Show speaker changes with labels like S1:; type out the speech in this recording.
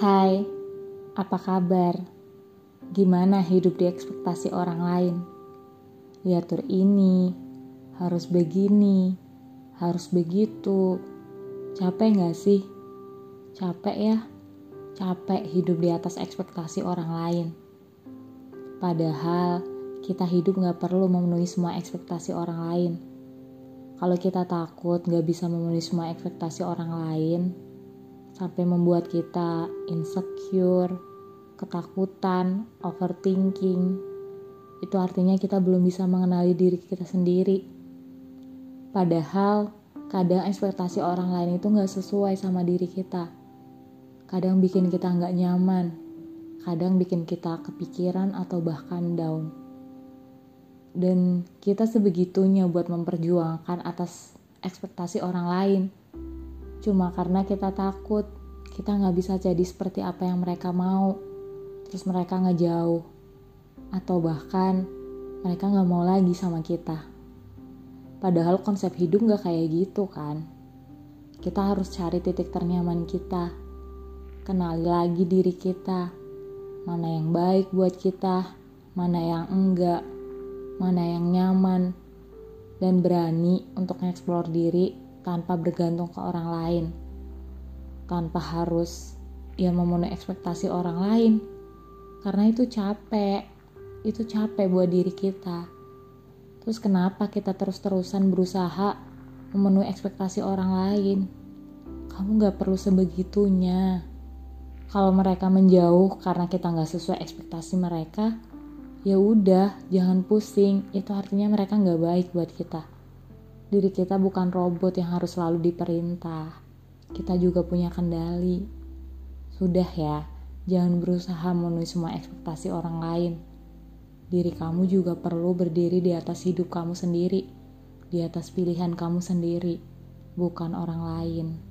S1: Hai, apa kabar? Gimana hidup di ekspektasi orang lain? Diatur ini, harus begini, harus begitu. Capek gak sih? Capek ya? Capek hidup di atas ekspektasi orang lain. Padahal kita hidup gak perlu memenuhi semua ekspektasi orang lain. Kalau kita takut gak bisa memenuhi semua ekspektasi orang lain, sampai membuat kita insecure, ketakutan, overthinking. Itu artinya kita belum bisa mengenali diri kita sendiri. Padahal kadang ekspektasi orang lain itu gak sesuai sama diri kita. Kadang bikin kita gak nyaman, kadang bikin kita kepikiran atau bahkan down. Dan kita sebegitunya buat memperjuangkan atas ekspektasi orang lain Cuma karena kita takut, kita nggak bisa jadi seperti apa yang mereka mau. Terus mereka ngejauh. Atau bahkan mereka nggak mau lagi sama kita. Padahal konsep hidup nggak kayak gitu kan. Kita harus cari titik ternyaman kita. Kenali lagi diri kita. Mana yang baik buat kita, mana yang enggak, mana yang nyaman, dan berani untuk ngeksplor diri tanpa bergantung ke orang lain, tanpa harus ya memenuhi ekspektasi orang lain, karena itu capek, itu capek buat diri kita. Terus kenapa kita terus-terusan berusaha memenuhi ekspektasi orang lain? Kamu gak perlu sebegitunya. Kalau mereka menjauh karena kita gak sesuai ekspektasi mereka, ya udah, jangan pusing. Itu artinya mereka gak baik buat kita. Diri kita bukan robot yang harus selalu diperintah. Kita juga punya kendali. Sudah ya, jangan berusaha memenuhi semua ekspektasi orang lain. Diri kamu juga perlu berdiri di atas hidup kamu sendiri, di atas pilihan kamu sendiri, bukan orang lain.